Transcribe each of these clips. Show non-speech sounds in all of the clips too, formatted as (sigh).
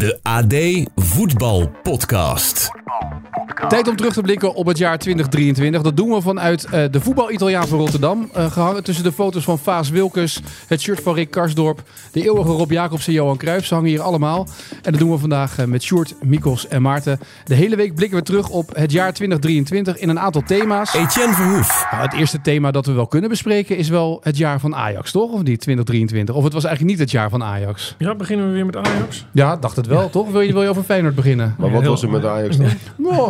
De AD Voetbal Podcast. Tijd om terug te blikken op het jaar 2023. Dat doen we vanuit uh, de voetbal-Italiaan van Rotterdam. Uh, gehangen tussen de foto's van Vaas Wilkes, het shirt van Rick Karsdorp, de eeuwige Rob Jacobs en Johan Cruijff. Ze hangen hier allemaal. En dat doen we vandaag uh, met Sjoerd, Mikos en Maarten. De hele week blikken we terug op het jaar 2023 in een aantal thema's. Etienne Verhoef. Nou, het eerste thema dat we wel kunnen bespreken is wel het jaar van Ajax, toch? Of niet, 2023? Of het was eigenlijk niet het jaar van Ajax? Ja, beginnen we weer met Ajax? Ja, dacht het wel, ja. toch? Wil je, wil je over Feyenoord beginnen? Maar wat was er met Ajax dan? Oh,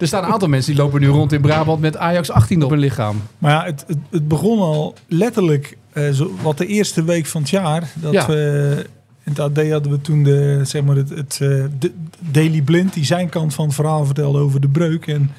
er staan een aantal mensen die lopen nu rond in Brabant met Ajax 18 op hun lichaam. Maar ja, het, het, het begon al letterlijk uh, zo, wat de eerste week van het jaar. Dat ja. we in het AD hadden we toen de, zeg maar het, het de Daily Blind die zijn kant van het verhaal vertelde over de breuk. En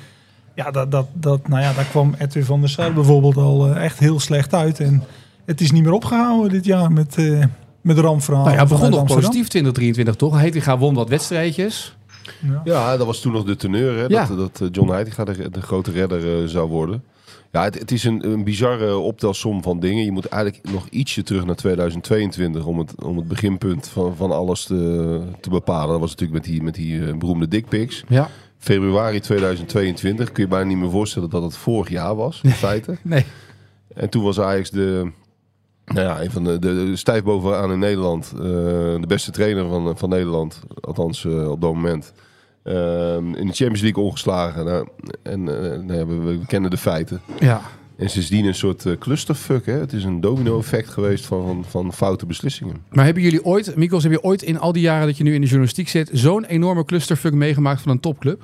ja, dat, dat, dat, nou ja, daar kwam Edwin van der Sar bijvoorbeeld al uh, echt heel slecht uit. En het is niet meer opgehouden dit jaar met, uh, met rampverhaal. Nou ja, begon nog positief 2023 toch? Heitinga won wat wedstrijdjes. Ja. ja, dat was toen nog de teneur. Hè? Ja. Dat, dat John Heitinga de, de grote redder uh, zou worden. Ja, het, het is een, een, bizarre optelsom van dingen. Je moet eigenlijk nog ietsje terug naar 2022 om het, om het beginpunt van, van alles te, te bepalen. Dat was natuurlijk met die, met die uh, beroemde dickpics. Ja. Februari 2022 kun je bijna niet meer voorstellen dat het vorig jaar was, in feite. nee. En toen was Ajax de, nou ja, een van de, de, de stijf bovenaan in Nederland. Uh, de beste trainer van, van Nederland, althans uh, op dat moment. Uh, in de Champions League ongeslagen. Nou, en nou ja, we, we, kennen de feiten. Ja. En sindsdien een soort clusterfuck. Hè? Het is een domino-effect geweest van, van, van, foute beslissingen. Maar hebben jullie ooit, Mikos, heb je ooit in al die jaren dat je nu in de journalistiek zit, zo'n enorme clusterfuck meegemaakt van een topclub?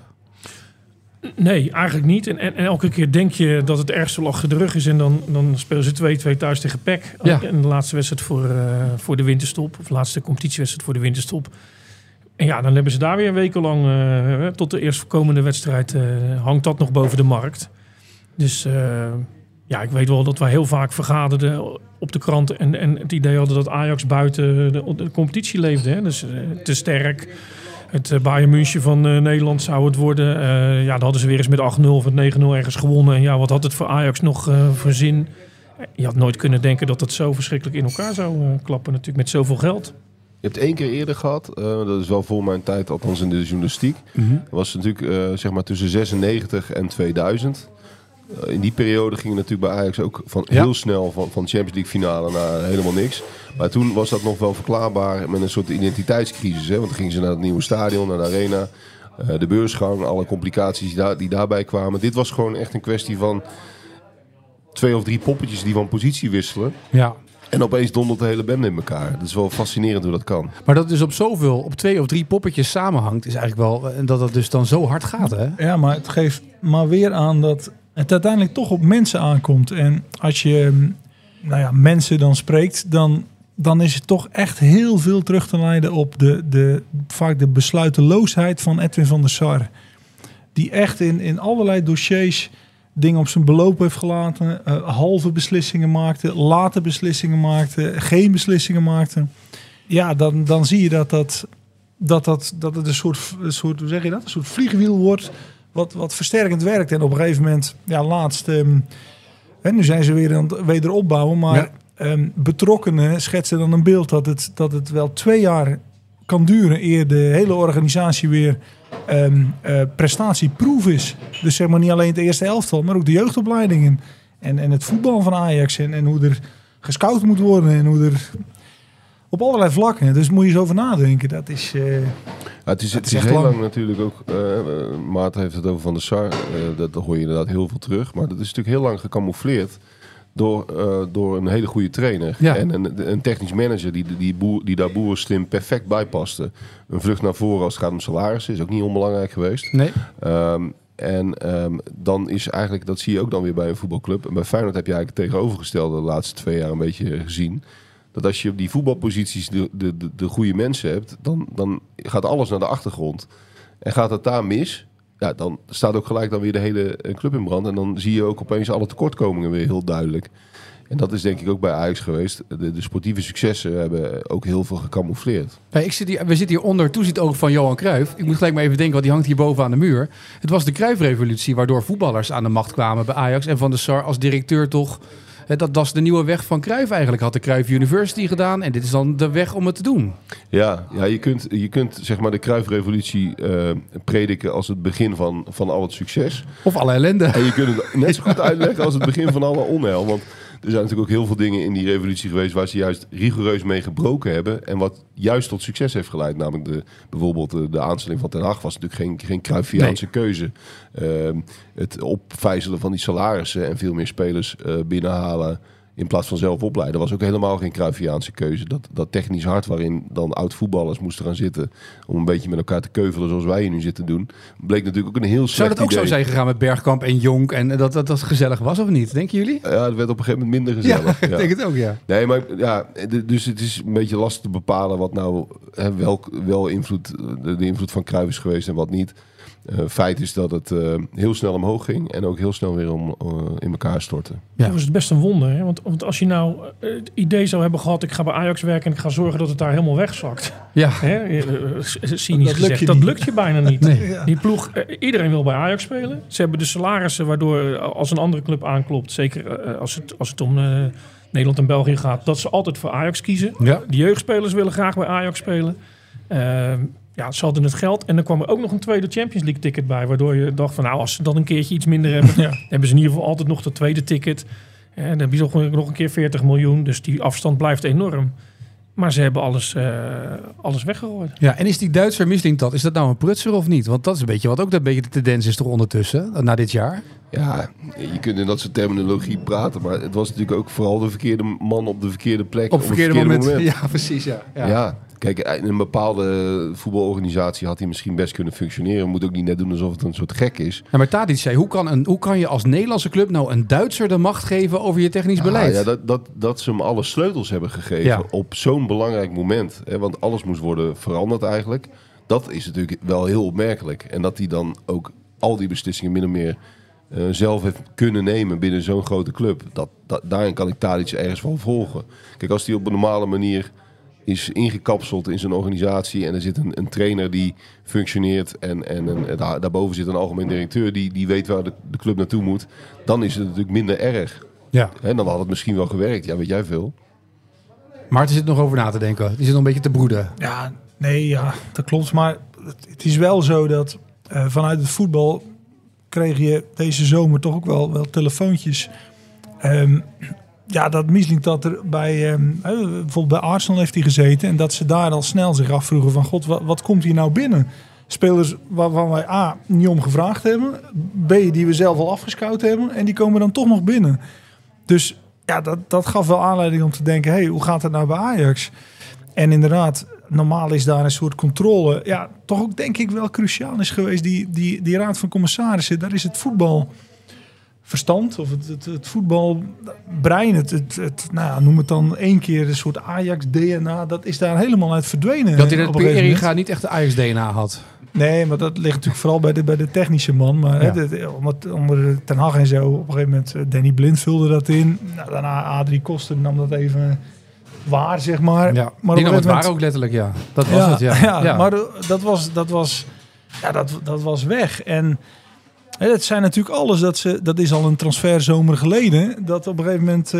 Nee, eigenlijk niet. En, en, en, elke keer denk je dat het ergste al achter de rug is. En dan, dan spelen ze 2-2 thuis tegen PEC. Ja. En de laatste wedstrijd voor, uh, voor de winterstop. Of de laatste competitiewedstrijd voor de winterstop. En ja, dan hebben ze daar weer wekenlang, uh, tot de eerstkomende wedstrijd, uh, hangt dat nog boven de markt. Dus ja, ik weet wel dat wij heel vaak vergaderden op de krant. En, en het idee hadden dat Ajax buiten de, de competitie leefde. Hè? Dus te sterk het uh, Bayern München van uh, Nederland zou het worden. Uh, ja, dan hadden ze weer eens met 8-0 of met 9-0 ergens gewonnen. En ja, wat had het voor Ajax nog voor zin? Je had nooit kunnen denken dat het zo verschrikkelijk in elkaar zou klappen natuurlijk met zoveel geld. Je hebt één keer eerder gehad, dat is wel voor mijn tijd, althans in de journalistiek. Mm -hmm. Dat was natuurlijk zeg maar tussen 96 en 2000. Uh, in die periode ging het natuurlijk bij Ajax ook van Ja. heel snel van, van Champions League finale naar helemaal niks. Maar toen was dat nog wel verklaarbaar met een soort identiteitscrisis. Hè? Want dan gingen ze naar het nieuwe stadion, naar de arena. Uh, de beursgang, alle complicaties die, daar, die daarbij kwamen. Dit was gewoon echt een kwestie van twee of drie poppetjes die van positie wisselen. Ja. En opeens dondert de hele bende in elkaar. Dat is wel fascinerend hoe dat kan. Maar dat dus op zoveel, op twee of drie poppetjes samenhangt, is eigenlijk wel en dat het dus dan zo hard gaat, hè? Ja, maar het geeft maar weer aan dat het uiteindelijk toch op mensen aankomt. En als je nou ja, mensen dan spreekt, dan, dan is het toch echt heel veel terug te leiden op de, de, vaak de besluiteloosheid van Edwin van der Sar. Die echt in, in allerlei dossiers dingen op zijn beloop heeft gelaten. Uh, halve beslissingen maakte, late beslissingen maakte, geen beslissingen maakte. Ja, dan, dan zie je dat, dat, dat, dat, dat het een soort, een soort, hoe zeg je dat? Een soort vliegwiel wordt wat, wat versterkend werkt. En op een gegeven moment, ja, laatst... Um, en nu zijn ze weer aan het wederopbouwen, maar ja. um, betrokkenen schetsen dan een beeld dat het, dat het wel twee jaar kan duren eer de hele organisatie weer um, uh, prestatieproef is. Dus zeg maar niet alleen het eerste elftal, maar ook de jeugdopleidingen en, en het voetbal van Ajax en, en hoe er gescout moet worden en hoe er op allerlei vlakken. Dus moet je eens over nadenken. Dat is. Uh, het is, het is, is heel lang. lang natuurlijk ook. Uh, Maarten heeft het over Van de Sar. Uh, dat, dat hoor je inderdaad heel veel terug. Maar dat is natuurlijk heel lang gecamoufleerd. Door, door een hele goede trainer. Ja. En een, een, technisch manager die, die, boer, die daar boeren slim perfect bij paste. Een vlucht naar voren als het gaat om salarissen is ook niet onbelangrijk geweest. Nee. Um, en um, dan is eigenlijk, dat zie je ook dan weer bij een voetbalclub. En bij Feyenoord heb je eigenlijk het tegenovergestelde de laatste twee jaar een beetje gezien dat als je op die voetbalposities de, de, de, de goede mensen hebt, dan, dan gaat alles naar de achtergrond. En gaat het daar mis, ja, dan staat ook gelijk dan weer de hele club in brand. En dan zie je ook opeens alle tekortkomingen weer heel duidelijk. En dat is denk ik ook bij Ajax geweest. De, sportieve successen hebben ook heel veel gecamoufleerd. Ik zit hier, we zitten hier onder toezicht oog van Johan Cruijff. Ik moet gelijk maar even denken, want die hangt hier boven aan de muur. Het was de Cruijff-revolutie waardoor voetballers aan de macht kwamen bij Ajax. En Van der Sar als directeur toch Hè, dat was de nieuwe weg van Cruijff eigenlijk. Had de Cruijff University gedaan. En dit is dan de weg om het te doen. Ja, ja je, kunt, je kunt zeg maar de Kruifrevolutie eh prediken als het begin van, van al het succes. Of alle ellende. En je kunt het net zo goed uitleggen als het begin van alle onheil. Want er zijn natuurlijk ook heel veel dingen in die revolutie geweest waar ze juist rigoureus mee gebroken hebben. En wat juist tot succes heeft geleid. Namelijk de, bijvoorbeeld de, de aanstelling van Ten Hag was natuurlijk geen, geen Cruyffiaanse keuze. Ehm, het opvijzelen van die salarissen en veel meer spelers eh, binnenhalen in plaats van zelf opleiden. was ook helemaal geen Cruyffiaanse keuze. Dat, dat technisch hart waarin dan oud-voetballers moesten gaan zitten... om een beetje met elkaar te keuvelen zoals wij hier nu zitten doen... bleek natuurlijk ook een heel Zou slecht dat ook idee. zo zijn gegaan met Bergkamp en Jonk? En dat dat, dat gezellig was of niet? Denken jullie? Ja, het werd op een gegeven moment minder gezellig. (laughs) ik denk het ook, ja. Nee, maar ja, dus het is een beetje lastig te bepalen wat nou hè, wel, wel invloed, de, de invloed van Cruijff is geweest en wat niet. Eh, feit is dat het eh, heel snel omhoog ging en ook heel snel weer om, eh, in elkaar stortte. Ja. Dat was het best een wonder. Hè? Want, want als je nou het idee zou hebben gehad... ik ga bij Ajax werken en ik ga zorgen dat het daar helemaal wegzakt. Ja, Hè? Cynisch Dat lukt gezegd. je Dat niet. lukt je bijna niet. (laughs) Nee. Ja. Die ploeg, iedereen wil bij Ajax spelen. Ze hebben de salarissen waardoor als een andere club aanklopt... zeker als, het, als het om eh, Nederland en België gaat... dat ze altijd voor Ajax kiezen. ja. De jeugdspelers willen graag bij Ajax spelen. Ja, ze hadden het geld. En dan kwam er ook nog een tweede Champions League ticket bij. Waardoor je dacht van nou, als ze dan een keertje iets minder hebben... Ja. dan hebben ze in ieder geval altijd nog dat tweede ticket. En dan heb je nog, nog een keer 40 miljoen. Dus die afstand blijft enorm. Maar ze hebben alles, eh, alles weggegooid. ja, en is die Duitser Mislintat, is dat nou een prutser of niet? Want dat is een beetje wat ook een beetje de tendens is toch ondertussen, na dit jaar? Ja, je kunt in dat soort terminologie praten, maar het was natuurlijk ook vooral de verkeerde man op de verkeerde plek. Op het verkeerde moment. (laughs) Ja, precies, ja. Ja. ja. Kijk, in een bepaalde voetbalorganisatie had hij misschien best kunnen functioneren. Moet ook niet net doen alsof het een soort gek is. Ja, maar Tadic zei, hoe kan, een, hoe kan je als Nederlandse club nou een Duitser de macht geven over je technisch beleid? Ah, ja, dat, dat, dat ze hem alle sleutels hebben gegeven Ja. op zo'n belangrijk moment. Hè, want alles moest worden veranderd eigenlijk. Dat is natuurlijk wel heel opmerkelijk. En dat hij dan ook al die beslissingen min of meer eh, zelf heeft kunnen nemen binnen zo'n grote club. Dat, dat, daarin kan ik iets ergens van volgen. Kijk, als hij op een normale manier is ingekapseld in zijn organisatie en er zit een, een trainer die functioneert en, en, een- daar, daarboven zit een algemeen directeur die, die weet waar de, de club naartoe moet, dan is het natuurlijk minder erg. Ja. En dan had het misschien wel gewerkt. Ja, weet jij veel. Maarten zit nog over na te denken. Die zit nog een beetje te broeden. Ja, nee, ja, dat klopt. Maar het, het is wel zo dat eh, vanuit het voetbal kreeg je deze zomer toch ook wel, wel telefoontjes. Ehm, ja, dat Misling dat er bij, ehm, eh, bijvoorbeeld bij Arsenal heeft hij gezeten. En dat ze daar al snel zich afvroegen van, god, wat, wat komt hier nou binnen? Spelers waarvan wij A, niet om gevraagd hebben. B, die we zelf al afgescout hebben. En die komen dan toch nog binnen. Dus ja, dat, dat gaf wel aanleiding om te denken, hey, hoe gaat het nou bij Ajax? En inderdaad, normaal is daar een soort controle. Ja, toch ook denk ik wel cruciaal is geweest. Die, die, die raad van commissarissen, daar is het voetbal verstand of het, het, het voetbalbrein, het, het, het, nou ja, noem het dan één keer een soort Ajax-DNA, dat is daar helemaal uit verdwenen. Dat hij moment. Eringa niet echt de Ajax-DNA had. Nee, maar dat ligt natuurlijk vooral bij de, bij de technische man. Maar Ja. hè, de- onder, onder Ten Hag en zo, op een gegeven moment, eh, Danny Blind vulde dat in. Nou, daarna Adrie Koster nam dat even waar, zeg maar. Ja. maar die nam het gegeven waar moment- ook letterlijk, ja. Dat was ja, het, (laughs) ja. ja, maar eh, dat was, dat was, ja, dat, dat was weg. En het zijn natuurlijk alles, dat, ze, dat is al een transferzomer geleden, dat op een gegeven moment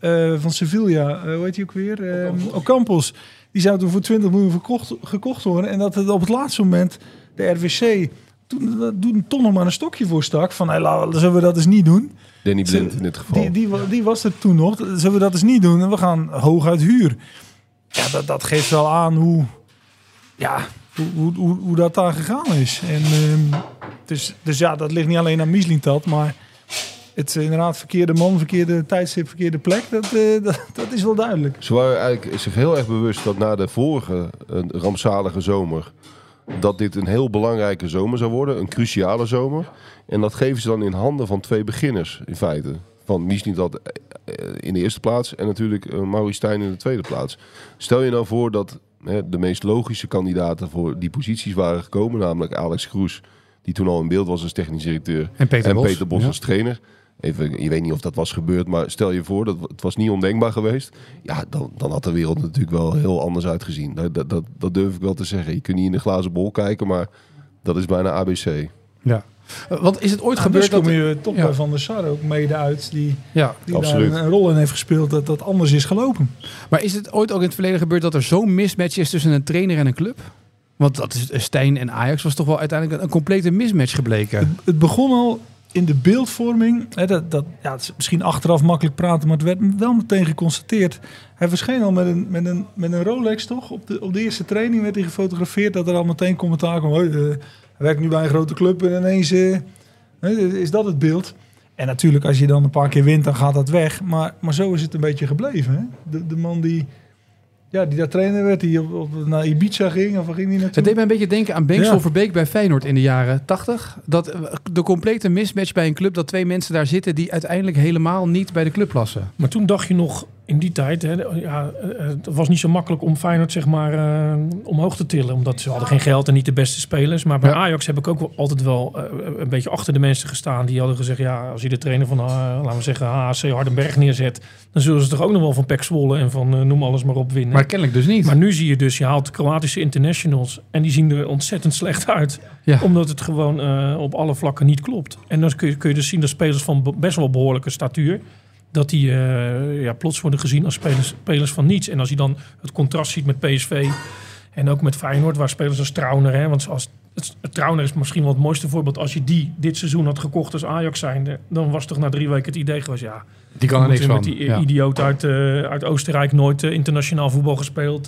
eh, van Sevilla, eh, hoe heet hij ook weer? Ehm, Ocampos. Die zou toen voor 20 miljoen verkocht, gekocht worden. En dat het op het laatste moment de RWC toen, eh, toen toch nog maar een stokje voor stak. Van, hey, laten we- zullen we dat eens niet doen? Danny Blind in dit geval. Die, die was er toen nog. Zullen we dat eens niet doen? En we gaan hooguit huur. Ja, dat, dat geeft wel aan hoe, ja, hoe, dat daar gegaan is. En, ehm, dus, dus ja, dat ligt niet alleen aan Mislintat, maar het inderdaad verkeerde man, verkeerde tijdstip, verkeerde plek. Dat, eh, (laughs) dat, is wel duidelijk. Ze waren eigenlijk zich heel erg bewust dat na de vorige eh, rampzalige zomer... dat dit een heel belangrijke zomer zou worden. Een cruciale zomer. En dat geven ze dan in handen van twee beginners, in feite. Van Mislintat eh, in de eerste plaats en natuurlijk Maurice Stijn in de tweede plaats. Stel je nou voor dat de meest logische kandidaten voor die posities waren gekomen... namelijk Alex Kroes, die toen al in beeld was als technisch directeur... En Peter en Bos. Peter Bos Ja. als trainer. Even, je weet niet of dat was gebeurd, maar stel je voor, dat het was niet ondenkbaar geweest. Ja, dan, dan had de wereld natuurlijk wel heel anders uitgezien. Dat, dat, dat, dat durf ik wel te zeggen. Je kunt niet in de glazen bol kijken, maar dat is bijna ABC. Ja. Eh, Want is het ooit gebeurd dus dat... kom je toch ja. bij Van der Sar ook mede uit, die, Ja, die Absoluut. daar een, een rol in heeft gespeeld dat dat anders is gelopen. maar is het ooit ook in het verleden gebeurd dat er zo'n mismatch is tussen een trainer en een club? Want dat is eh, Stijn en Ajax was toch wel uiteindelijk een complete mismatch gebleken. Het, het begon al in de beeldvorming. Hè, dat, dat, ja, het is misschien achteraf makkelijk praten, maar het werd wel meteen geconstateerd. Hij verscheen al met een, met een, met een Rolex, toch? Op de, op de eerste training werd hij gefotografeerd. Dat er al meteen commentaar kwam. "Hoi, eh, hij werkt nu bij een grote club en ineens eh, is dat het beeld. En natuurlijk, als je dan een paar keer wint, dan gaat dat weg. Maar, maar zo is het een beetje gebleven. Hè? De, de man die, ja, die daar trainer werd, die op, op, naar Ibiza ging, of ging hij naartoe? Het deed mij een beetje denken aan Banks Ja. Overbeek bij Feyenoord in de jaren 80. Dat eh, de complete mismatch bij een club, dat twee mensen daar zitten die uiteindelijk helemaal niet bij de club passen. Maar toen dacht je nog in die tijd, hè, ja, eh, het was niet zo makkelijk om Feyenoord zeg maar, eh, omhoog te tillen. Omdat ze hadden geen geld en niet de beste spelers. Maar bij Ja. Ajax heb ik ook wel altijd wel eh, een beetje achter de mensen gestaan. Die hadden gezegd, ja, als je de trainer van, eh, laten we zeggen, HC Hardenberg neerzet. Dan zullen ze toch ook nog wel van Pek Zwolle en van noem alles maar op winnen. Maar kennelijk dus niet. Maar nu zie je dus, je haalt Kroatische internationals en die zien er ontzettend slecht uit. Ja. Omdat het gewoon op alle vlakken niet klopt. En dan kun je, kun je dus zien dat spelers van be- best wel behoorlijke statuur, dat die eh, ja, plots worden gezien als spelers, spelers van niets. En als je dan het contrast ziet met PSV en ook met Feyenoord, waar spelers als Trauner, hè, want als, het, het Trauner is misschien wel het mooiste voorbeeld. Als je die dit seizoen had gekocht als Ajax zijnde, dan was toch na drie weken het idee geweest, ja, die kan er niks van. Met die Ja. idioot uit, eh, uit Oostenrijk nooit eh, internationaal voetbal gespeeld.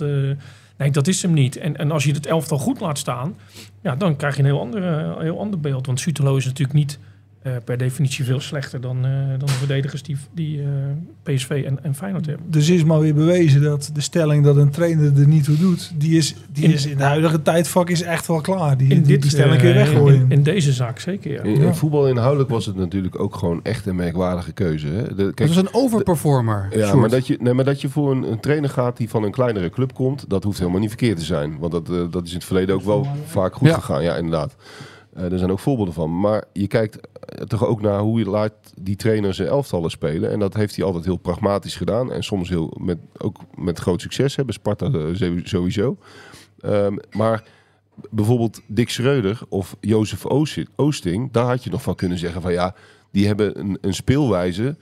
nee, dat is hem niet. En, en als je het elftal goed laat staan, ja, dan krijg je een heel ander, eh, heel ander beeld. Want Sutelo is natuurlijk niet eh, per definitie veel slechter dan, eh, dan de verdedigers die, die eh, PSV en, en Feyenoord hebben. Dus is maar weer bewezen dat de stelling dat een trainer er niet toe doet, die is, die In- is in de huidige tijdvak is echt wel klaar. Die, In, die, dit, die stelling kun je weggooien. in, in deze zaak zeker, ja. In, in voetbal inhoudelijk was het natuurlijk ook gewoon echt een merkwaardige keuze. Hè? De, Het kijk, was een overperformer. ja, maar dat, je, nee, maar dat je voor een, een trainer gaat die van een kleinere club komt, dat hoeft helemaal niet verkeerd te zijn. Want dat, eh, dat is in het verleden ook wel vaak goed Ja. gegaan. Ja, inderdaad. Eh, er zijn ook voorbeelden van. Maar je kijkt toch ook naar hoe je laat die trainer zijn elftallen spelen. En dat heeft hij altijd heel pragmatisch gedaan. En soms heel met, ook met groot succes. Hebben Sparta eh, sowieso. Ehm, maar bijvoorbeeld Dick Schreuder of Jozef Oost- Oosting, daar had je nog van kunnen zeggen van ja, die hebben een, een speelwijze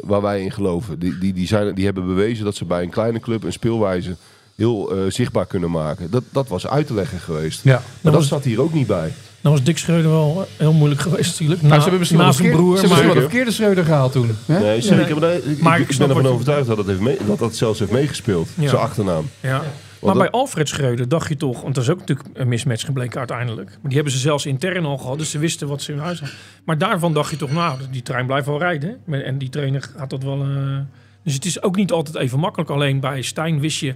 waar wij in geloven. Die, die, die, zijn, die hebben bewezen dat ze bij een kleine club een speelwijze heel eh, zichtbaar kunnen maken. Dat, dat was uit te leggen geweest. Ja. Maar dat was- staat hier ook niet bij. Dan was Dick Schreuder wel heel moeilijk geweest natuurlijk. Nou, Na, ze hebben misschien wel na zijn broer. ze hebben misschien maar- wel de verkeerde Schreuder gehaald toen. Hè? Nee, zeker. Maar, ik, Maar ik, ik ben snap ervan overtuigd dat het, heeft mee, dat dat zelfs heeft meegespeeld. Ja. Zijn achternaam. Ja. Maar dat- bij Alfred Schreuder dacht je toch, want dat is ook natuurlijk een mismatch gebleken uiteindelijk. Maar die hebben ze zelfs intern al gehad, dus ze wisten wat ze in huis hadden. Maar daarvan dacht je toch, nou, die trein blijft wel rijden. hè? En die trainer gaat dat wel. eh, Dus het is ook niet altijd even makkelijk. Alleen bij Stijn wist je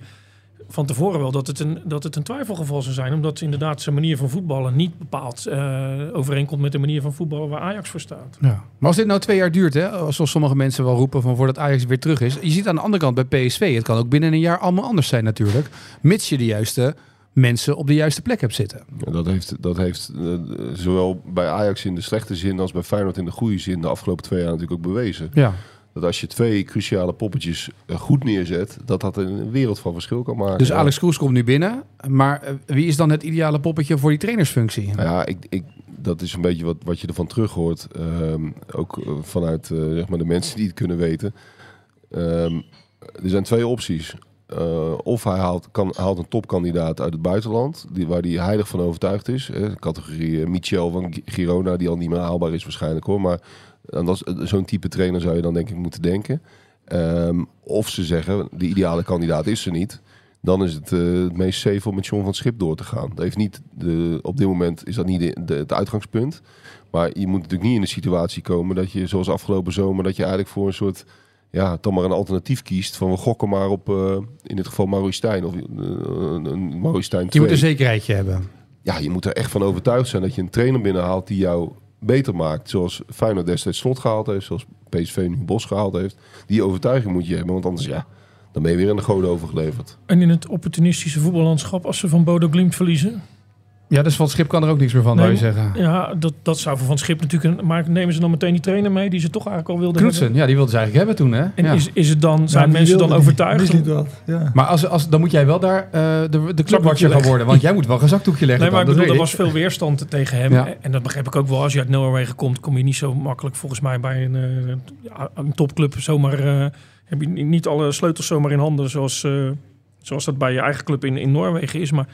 van tevoren wel dat het een, dat het een twijfelgeval zou zijn. Omdat inderdaad zijn manier van voetballen niet bepaald eh, overeenkomt met de manier van voetballen waar Ajax voor staat. Ja. Maar als dit nou twee jaar duurt, hè, zoals sommige mensen wel roepen van voordat Ajax weer terug is. Je ziet aan de andere kant bij PSV, het kan ook binnen een jaar allemaal anders zijn natuurlijk. Mits je de juiste mensen op de juiste plek hebt zitten. Ja, Dat heeft, dat heeft eh, zowel bij Ajax in de slechte zin als bij Feyenoord in de goede zin de afgelopen twee jaar natuurlijk ook bewezen. Ja. Dat als je twee cruciale poppetjes eh, goed neerzet, dat dat een wereld van verschil kan maken. Dus. Alex Kroes komt nu binnen. Maar eh, wie is dan het ideale poppetje voor die trainersfunctie? Nou ja, ik, ik, dat is een beetje wat, wat je ervan terug hoort. Ehm, ook eh, vanuit zeg maar de mensen die het kunnen weten. Ehm, er zijn twee opties. Of hij haalt, kan, haalt een topkandidaat uit het buitenland, die, waar hij heilig van overtuigd is. Hè, categorie Michel van Gi- Girona, die al niet meer haalbaar is waarschijnlijk hoor. Maar zo'n type trainer zou je dan denk ik moeten denken. Ehm, of ze zeggen, de ideale kandidaat is er niet. Dan is het eh, het meest safe om met John van Schip door te gaan. Dat heeft niet de, op dit moment is dat niet de, de- het uitgangspunt. Maar je moet natuurlijk niet in de situatie komen dat je, zoals afgelopen zomer, dat je eigenlijk voor een soort, ja, dan maar een alternatief kiest. Van we gokken maar op, eh, in dit geval Maurice of eh, een, Maurice Je moet 2. een zekerheidje hebben. Ja, je moet er echt van overtuigd zijn dat je een trainer binnenhaalt die jou beter maakt. Zoals Feyenoord destijds Slot gehaald heeft, zoals PSV nu Bos gehaald heeft. Die overtuiging moet je hebben, want anders ja, dan ben je weer aan de goden overgeleverd. En in het opportunistische voetballandschap, als ze van Bodo Glimt verliezen, Ja, dus van het schip kan er ook niks meer van, Nee, zou je zeggen. Ja, dat, dat zou voor Van Schip natuurlijk... Een, maar nemen ze dan meteen die trainer mee die ze toch eigenlijk al wilden Knutsen, hebben? ja, die wilde ze eigenlijk hebben toen, hè? En Ja. is, is het dan, zijn mensen dan die? overtuigd? Niet wat. Ja. Maar als, als, dan moet jij wel daar eh, de, de clubwatcher leggen. gaan worden. Want jij moet wel een zakdoekje leggen. Nee, maar ik bedoel, er dat was veel weerstand tegen hem. Ja. En dat begrijp ik ook wel. Als je uit Noorwegen komt, kom je niet zo makkelijk volgens mij bij een, eh, een topclub. Zomaar eh, heb je niet alle sleutels zomaar in handen zoals, eh, zoals dat bij je eigen club in, in Noorwegen is. Maar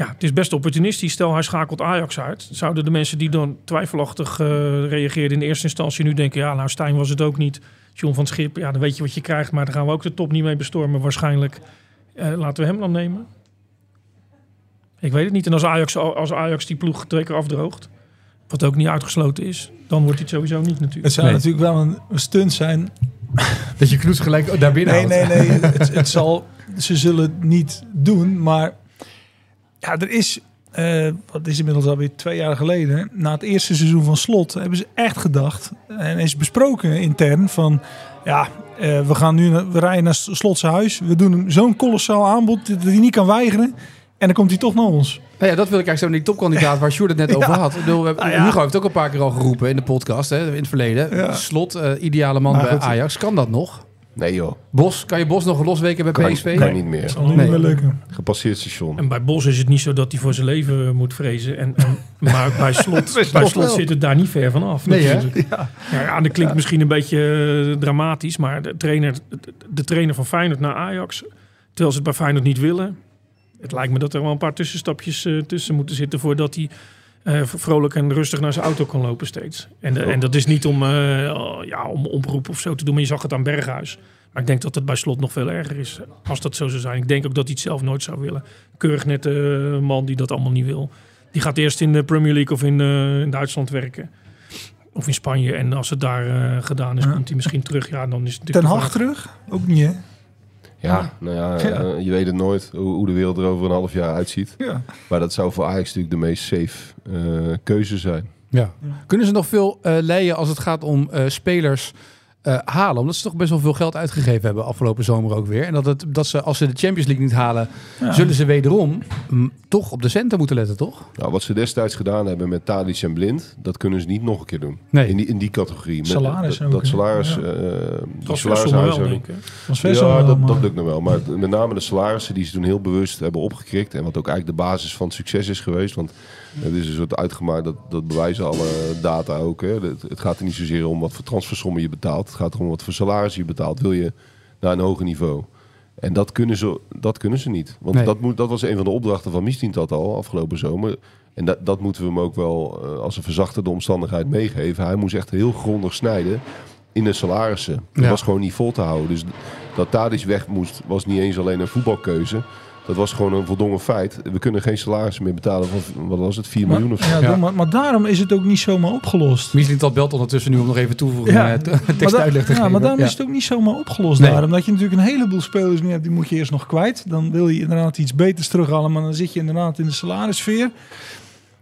ja, het is best opportunistisch. Stel, hij schakelt Ajax uit. Zouden de mensen die dan twijfelachtig eh, reageerden in de eerste instantie nu denken... ja, nou, Stijn was het ook niet. John van Schip, ja, dan weet je wat je krijgt. Maar daar gaan we ook de top niet mee bestormen waarschijnlijk. Eh, laten we hem dan nemen. Ik weet het niet. En als Ajax, als Ajax die ploeg twee keer afdroogt, wat ook niet uitgesloten is, dan wordt hij het sowieso niet natuurlijk. Het zou Nee. natuurlijk wel een stunt zijn. (laughs) Dat je Knoets gelijk daar binnen Nee, houdt. nee, nee. (laughs) het, het zal, ze zullen het niet doen. Maar ja, er is, eh, wat is inmiddels alweer twee jaar geleden, na het eerste seizoen van Slot, hebben ze echt gedacht en is besproken intern van, ja, eh, we gaan nu, we rijden naar Slotse huis, we doen hem zo'n kolossaal aanbod dat hij niet kan weigeren. En dan komt hij toch naar ons. Nou ja, dat wil ik eigenlijk zo die topkandidaat waar Sjoerd het net (laughs) over had. Ik bedoel, we hebben- Nou ja. Hugo heeft ook een paar keer al geroepen in de podcast, hè, in het verleden. Ja. Slot, eh, ideale man Maar bij goed. Ajax. Kan dat nog? Nee joh, Bos, kan je Bos nog losweken bij kan, PSV? kan niet meer. Dat zal Nee. niet meer lukken. Gepasseerd station. En bij Bos is het niet zo dat hij voor zijn leven moet vrezen. En, en, (laughs) maar bij Slot, bij Slot slot wel. zit het daar niet ver van af. Nee, hè? natuurlijk. Ja, ja, dat klinkt misschien een beetje eh, dramatisch. Maar de trainer, de trainer van Feyenoord naar Ajax, terwijl ze het bij Feyenoord niet willen. Het lijkt me dat er wel een paar tussenstapjes eh, tussen moeten zitten voordat hij eh, vrolijk en rustig naar zijn auto kan lopen steeds. En, de- en dat is niet om, eh, ja, om oproep of zo te doen, maar je zag het aan Berghuis. Maar ik denk dat het bij Slot nog veel erger is als dat zo zou zijn. Ik denk ook dat hij het zelf nooit zou willen. Keurig net man die dat allemaal niet wil. Die gaat eerst in de Premier League of in, eh, in Duitsland werken. Of in Spanje. En als het daar eh, gedaan is, Ja. komt hij misschien terug. Ja, dan is het Ten Hag terug? Ook niet, hè? Ja, nou ja, Ja. eh, je weet het nooit hoe, hoe de wereld er over een half jaar uitziet. Ja. Maar dat zou voor Ajax natuurlijk de meest safe eh, keuze zijn. Ja. Kunnen ze nog veel eh leien als het gaat om eh, spelers eh, halen? Omdat ze toch best wel veel geld uitgegeven hebben afgelopen zomer ook weer. En dat, het, dat ze, als ze de Champions League niet halen, Ja. zullen ze wederom mm, toch op de centen moeten letten, toch? Nou, wat ze destijds gedaan hebben met Tadic en Blind, dat kunnen ze niet nog een keer doen. Nee. In, die, in die categorie. Met- Salaris dat, ook, dat salaris, Ja. eh, salarishuishouding. wel Ja, wel, dat, dat lukt nog wel. Maar met name de salarissen die ze toen heel bewust hebben opgekrikt. En wat ook eigenlijk de basis van het succes is geweest. Want het is een soort uitgemaakt, dat, dat bewijzen alle data ook. Hè. Het, het gaat er niet zozeer om wat voor transfersommen je betaalt. Het gaat erom wat voor salaris je betaalt. Wil je naar een hoger niveau? En dat kunnen ze, dat kunnen ze niet. Want Nee. dat, moet, dat was een van de opdrachten van Mistin dat al afgelopen zomer. En dat, dat moeten we hem ook wel eh, als een verzachtende omstandigheid meegeven. Hij moest echt heel grondig snijden in de salarissen. Dat Ja. was gewoon niet vol te houden. Dus dat Tadic weg moest, was niet eens alleen een voetbalkeuze. Dat was gewoon een voldongen feit. We kunnen geen salarissen meer betalen van, wat was het, 4 Maar, miljoen of zo. ja, Ja. Maar, maar daarom is het ook niet zomaar opgelost. Misschien dat belt ondertussen nu om nog even toevoeging Ja. eh, te- Maar, tekst da- uitleg te ja, geven. maar daarom Ja. is het ook niet zomaar opgelost. Nee. Daarom dat je natuurlijk een heleboel spelers nu hebt, die moet je eerst nog kwijt. Dan wil je inderdaad iets beters terughalen, maar dan zit je inderdaad in de salarissfeer.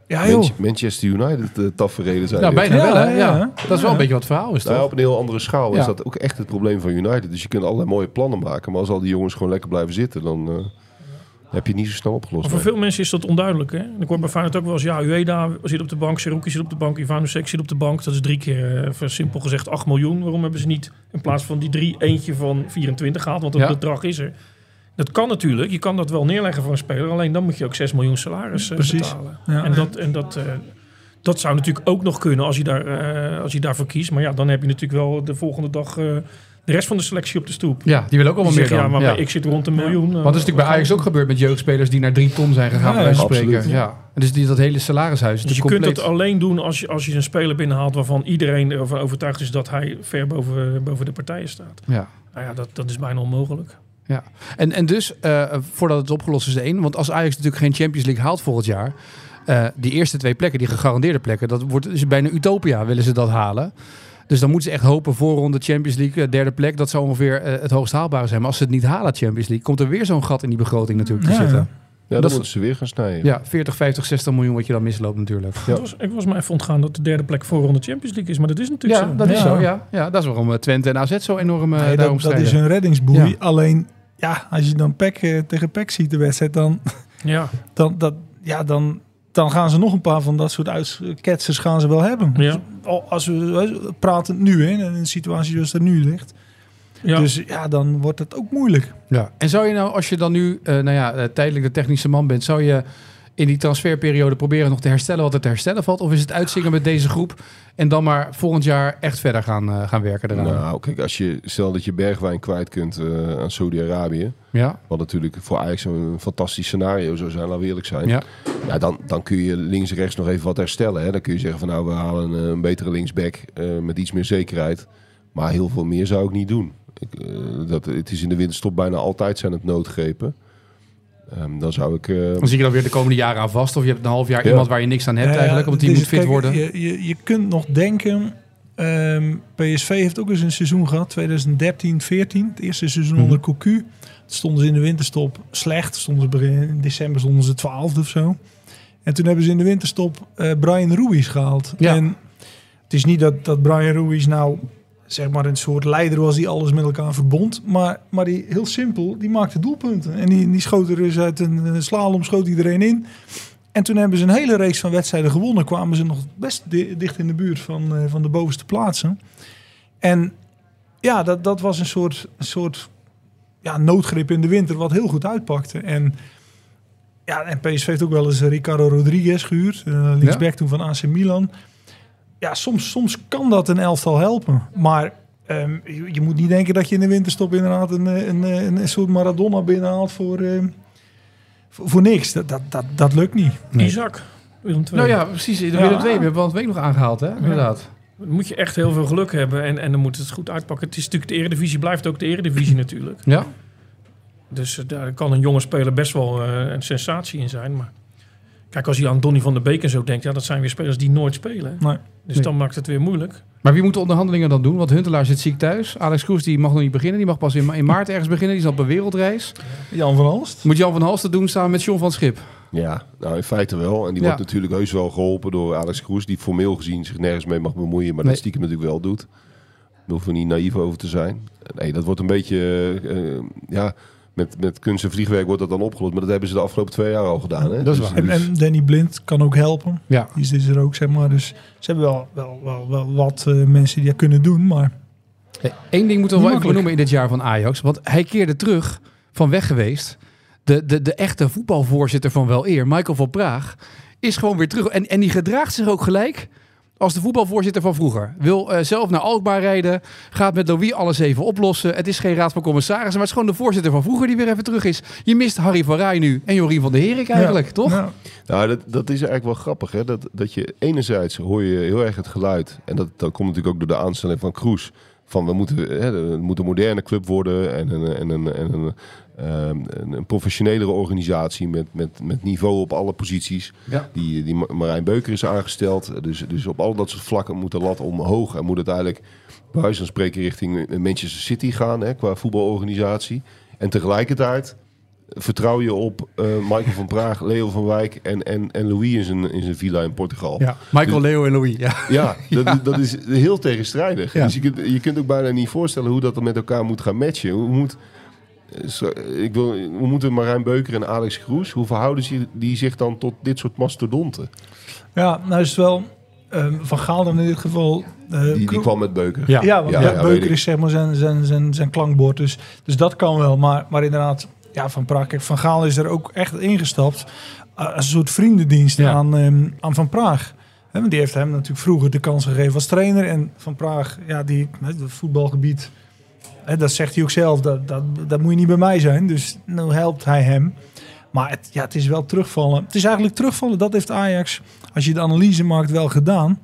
Ja joh. Manche- Manchester United uh, taferelen zijn Ja, bijna Ja, wel, hè? ja. Dat is wel een beetje wat het verhaal is, Nou, ja, toch? op een heel andere schaal Ja. is dat ook echt het probleem van United. Dus je kunt allerlei mooie plannen maken. Maar als al die jongens gewoon lekker blijven zitten, dan heb je niet zo snel opgelost. Maar voor Nee. veel mensen is dat onduidelijk. Hè? En ik hoor bij Feyenoord ook wel eens, ja, Ueda zit op de bank, Seruki zit op de bank, Ivanovic zit op de bank. Dat is drie keer, eh, simpel gezegd, 8 miljoen. Waarom hebben ze niet in plaats van die drie eentje van 24 gehaald? Want dat Ja. bedrag is er. Dat kan natuurlijk. Je kan dat wel neerleggen voor een speler. Alleen dan moet je ook 6 miljoen salaris eh, Precies. betalen. Ja. En, dat, en dat, eh, dat zou natuurlijk ook nog kunnen als je, daar, eh, als je daarvoor kiest. Maar ja, dan heb je natuurlijk wel de volgende dag eh, de rest van de selectie op de stoep. Ja, die willen ook allemaal meer ja, dan. maar Ja. ik zit rond een miljoen. Want eh, dat is natuurlijk bij Ajax ook gebeurd met jeugdspelers die naar drie ton zijn gegaan, Ja, bij wijze van absoluut. spreken. Ja. En dus die, dat hele salarishuis is Dus je natuurlijk kunt het compleet. alleen doen als je, als je een speler binnenhaalt waarvan iedereen ervan overtuigd is dat hij ver boven, boven de partijen staat. Ja. Nou ja, dat, dat is bijna onmogelijk. En, en dus, eh, voordat het opgelost is, één. Want als Ajax natuurlijk geen Champions League haalt volgend jaar. eh, die eerste twee plekken, die gegarandeerde plekken, dat wordt is bijna utopia, willen ze dat halen. Dus dan moeten ze echt hopen voorronde Champions League, eh, derde plek. Dat zou ongeveer eh, het hoogst haalbare zijn. Maar als ze het niet halen, Champions League, komt er weer zo'n gat in die begroting natuurlijk te Ja, zitten. ja. Dan dat- moeten ze weer gaan snijden. Ja, 40, 50, 60 miljoen wat je dan misloopt natuurlijk. Ja. Ik, was, ik was mij even ontgaan dat de derde plek voorronde Champions League is. Maar dat is natuurlijk Ja, zo. dat is Ja. zo. Ja. ja, dat is waarom eh, Twente en AZ zo enorm Nee, daarom dat, dat is hun reddingsboei. Ja. Alleen, ja, als je dan PEC, eh, tegen PEC ziet de wedstrijd, dan, Ja, dan, dat, ja, dan dan gaan ze nog een paar van dat soort uitketsers gaan ze wel hebben. Ja. Dus al- als we praten nu, hè, in een situatie zoals er nu ligt. Ja. Dus ja, dan wordt het ook moeilijk. Ja. En zou je nou, als je dan nu eh, nou ja, eh, tijdelijk de technische man bent, zou je in die transferperiode proberen nog te herstellen wat er te herstellen valt? Of is het uitzingen met deze groep en dan maar volgend jaar echt verder gaan, eh, gaan werken eraan? Nou, kijk, als je stel dat je bergwijn kwijt kunt eh, aan Saudi-Arabië, Ja, wat natuurlijk voor Ajax een fantastisch scenario zou zijn, laten we eerlijk zijn. ja. Ja, dan, dan kun je links en rechts nog even wat herstellen. Hè. Dan kun je zeggen van nou, we halen een, een betere linksback eh, met iets meer zekerheid. Maar heel veel meer zou ik niet doen. Ik, eh, dat, het is in de winterstop bijna altijd zijn het noodgrepen. Ehm, dan zou ik... eh, Dan zie je dan weer de komende jaren aan vast. Of je hebt een half jaar Ja. iemand waar je niks aan hebt Ja, eigenlijk, omdat die dus moet fit kijk, worden. Je, je, je kunt nog denken. ehm, PSV heeft ook eens een seizoen gehad, 2013, 14. Het eerste seizoen Mhm. onder Cocu. Toen stonden ze in de winterstop slecht. Stonden ze begin, in december stonden ze 12 of zo. En toen hebben ze in de winterstop eh, Brian Ruiz gehaald. Ja. En het is niet dat, dat Brian Ruiz nou zeg maar een soort leider was die alles met elkaar verbond. Maar, maar die, heel simpel, die maakte doelpunten. En die, die schoot er dus uit een eh, slalom, schoot iedereen in. En toen hebben ze een hele reeks van wedstrijden gewonnen. Kwamen ze nog best di- dicht in de buurt van, eh, van de bovenste plaatsen. En ja, dat, dat was een soort, een soort ja, noodgrip in de winter wat heel goed uitpakte. En, ja, en PSV heeft ook wel eens Ricardo Rodriguez gehuurd. eh linksback toen van AC Milan. Ja, soms, soms kan dat een elftal helpen. Maar ehm, je, je moet niet denken dat je in de winterstop inderdaad een, eh, een, een, een soort Maradona binnenhaalt voor, ehm, voor, voor niks. Dat, dat, dat, dat lukt niet. Nee. Isaac, Willem II. Nou ja, precies. De Ja. Willem II hebben we van het week nog aangehaald, hè? Inderdaad. Dan moet je echt heel veel geluk hebben en, en dan moet het goed uitpakken. Het is natuurlijk de eredivisie, blijft ook de eredivisie (clears throat) natuurlijk. Ja. Dus eh, daar kan een jonge speler best wel eh, een sensatie in zijn. Maar kijk, als je aan Donny van der Beek en zo denkt, ja, dat zijn weer spelers die nooit spelen. Nee. Dus Nee. dan maakt het weer moeilijk. Maar wie moet de onderhandelingen dan doen? Want Huntelaar zit ziek thuis. Alex Kroes die mag nog niet beginnen. Die mag pas in, ma- in (laughs) maart ergens beginnen. Die is op een wereldreis. Jan van Alst. Moet Jan van Halsten doen samen met John van Schip. Ja, nou in feite wel. En die Ja. wordt natuurlijk heus wel geholpen door Alex Kroes, die formeel gezien zich nergens mee mag bemoeien, maar Nee. dat stiekem natuurlijk wel doet. Daar hoeven we niet naïef over te zijn. Nee, dat wordt een beetje, eh, eh, ja, met, met kunst en vliegwerk wordt dat dan opgelost. Maar dat hebben ze de afgelopen twee jaar al gedaan. Hè? Dat is Dus- waar. En, en Danny Blind kan ook helpen. Ja. Die is, is er ook, zeg maar. Dus ze hebben wel, wel, wel, wel wat eh, mensen die dat kunnen doen. Maar Eén ding moeten we wel even benoemen in dit jaar van Ajax. Want hij keerde terug van weg geweest. De, de, de echte voetbalvoorzitter van wel eer, Michael van Praag, is gewoon weer terug. En, en die gedraagt zich ook gelijk als de voetbalvoorzitter van vroeger. Wil eh, zelf naar Alkmaar rijden. Gaat met Louis alles even oplossen. Het is geen raad van commissarissen. Maar het is gewoon de voorzitter van vroeger die weer even terug is. Je mist Harry van Rij nu en Jorien van der Herik eigenlijk, Ja, toch? nou, Nou, dat, dat is eigenlijk wel grappig. Hè? Dat, dat je enerzijds hoor je heel erg het geluid. En dat, dat komt natuurlijk ook door de aanstelling van Kroes. Van we moeten, hè, het moet een moderne club worden en een, en een, en een, ehm, een, een professionelere organisatie met, met, met niveau op alle posities. Ja. Die, die Ma- Marijn Beuker is aangesteld. Dus, dus op al dat soort vlakken moet de lat omhoog. En moet het eigenlijk bij wijze van spreken richting Manchester City gaan hè, qua voetbalorganisatie. En tegelijkertijd vertrouw je op eh, Michael van Praag, Leo van Wijk en, en, en Louis in zijn, in zijn villa in Portugal. Ja. Michael, Leo en Louis. Ja. Ja, (laughs) dat, dat is heel tegenstrijdig. Ja. Dus je kunt, je kunt ook bijna niet voorstellen hoe dat dan met elkaar moet gaan matchen. Hoe moet, eh, ik wil, hoe moeten Marijn Beuker en Alex Kroes, hoe verhouden ze die zich dan tot dit soort mastodonten? ja, nou is het wel ehm, Van Gaal dan in dit geval. eh, Die, kwam met Beuker. Ja. Ja, want Ja, ja, Beuker is zeg maar zijn, zijn, zijn, zijn klankbord. Dus, dus dat kan wel. Maar, maar inderdaad, ja, Van Praag. Kijk, Van Gaal is er ook echt ingestapt. eh, als een soort vriendendienst Ja. aan, ehm, aan Van Praag. Want die heeft hem natuurlijk vroeger de kans gegeven als trainer. En Van Praag, ja, die, het voetbalgebied, dat zegt hij ook zelf. Dat, dat, dat moet je niet bij mij zijn. Dus nu helpt hij hem. Maar het, ja, het is wel terugvallen. Het is eigenlijk terugvallen. Dat heeft Ajax, als je de analyse maakt, wel gedaan.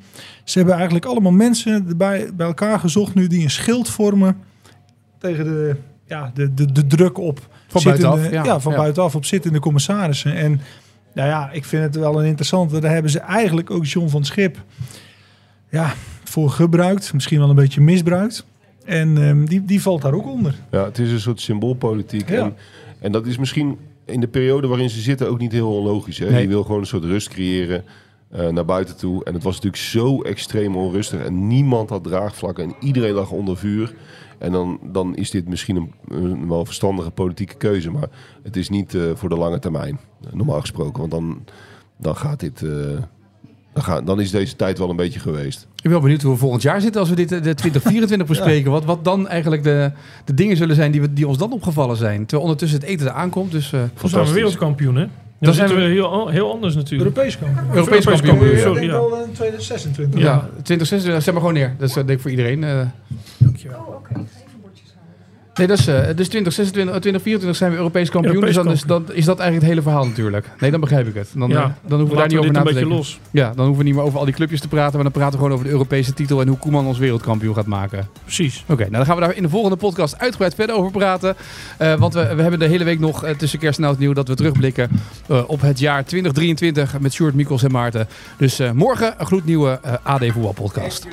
Ze hebben eigenlijk allemaal mensen erbij, bij elkaar gezocht nu die een schild vormen tegen de, ja, de, de, de druk op Van zittende- buitenaf, ja. van Ja. buitenaf op zittende commissarissen. En nou ja, ik vind het wel een interessante. Daar hebben ze eigenlijk ook John van Schip ja, voor gebruikt. Misschien wel een beetje misbruikt. En ehm, die, die valt daar ook onder. Ja, het is een soort symboolpolitiek. Ja. En, en dat is misschien in de periode waarin ze zitten ook niet heel onlogisch. Hè? Nee. Je wil gewoon een soort rust creëren eh, naar buiten toe. En het was natuurlijk zo extreem onrustig. En niemand had draagvlak en iedereen lag onder vuur. En dan, dan is dit misschien een, een wel verstandige politieke keuze. Maar het is niet eh, voor de lange termijn, eh, normaal gesproken. Want dan, dan gaat dit... eh, dan, gaat, dan is deze tijd wel een beetje geweest. Ik ben wel benieuwd hoe we volgend jaar zitten als we dit de 2024 (laughs) bespreken. Wat, wat dan eigenlijk de, de dingen zullen zijn die, we, die ons dan opgevallen zijn. Terwijl ondertussen het eten er aankomt. Dus eh zijn we Fantastisch. wereldkampioen, hè? Dan, Dan zijn we heel, heel anders natuurlijk. Europees kampioen. Europees Europees kampioen. je? sorry. Ik denk ja. in 2026. ja, 2026, zet maar gewoon neer. Dat is eh, denk ik voor iedereen. eh. Dankjewel. Nee, dat is, dus 2026, eh, 2024 zijn we Europees kampioen. Europees dus dan, is, dat eigenlijk het hele verhaal natuurlijk. Nee, dan begrijp ik het. Dan, Ja, eh, dan hoeven we daar niet over na te denken. los. Ja, dan hoeven we niet meer over al die clubjes te praten. Maar dan praten we gewoon over de Europese titel en hoe Koeman ons wereldkampioen gaat maken. Precies. Oké, nou dan gaan we daar in de volgende podcast uitgebreid verder over praten. Eh, want we, we hebben de hele week nog eh, tussen kerst en oud nieuw dat we terugblikken eh, op het jaar 2023 met Sjoerd, Mikkels en Maarten. Dus eh, morgen een gloednieuwe AD Voetbal podcast.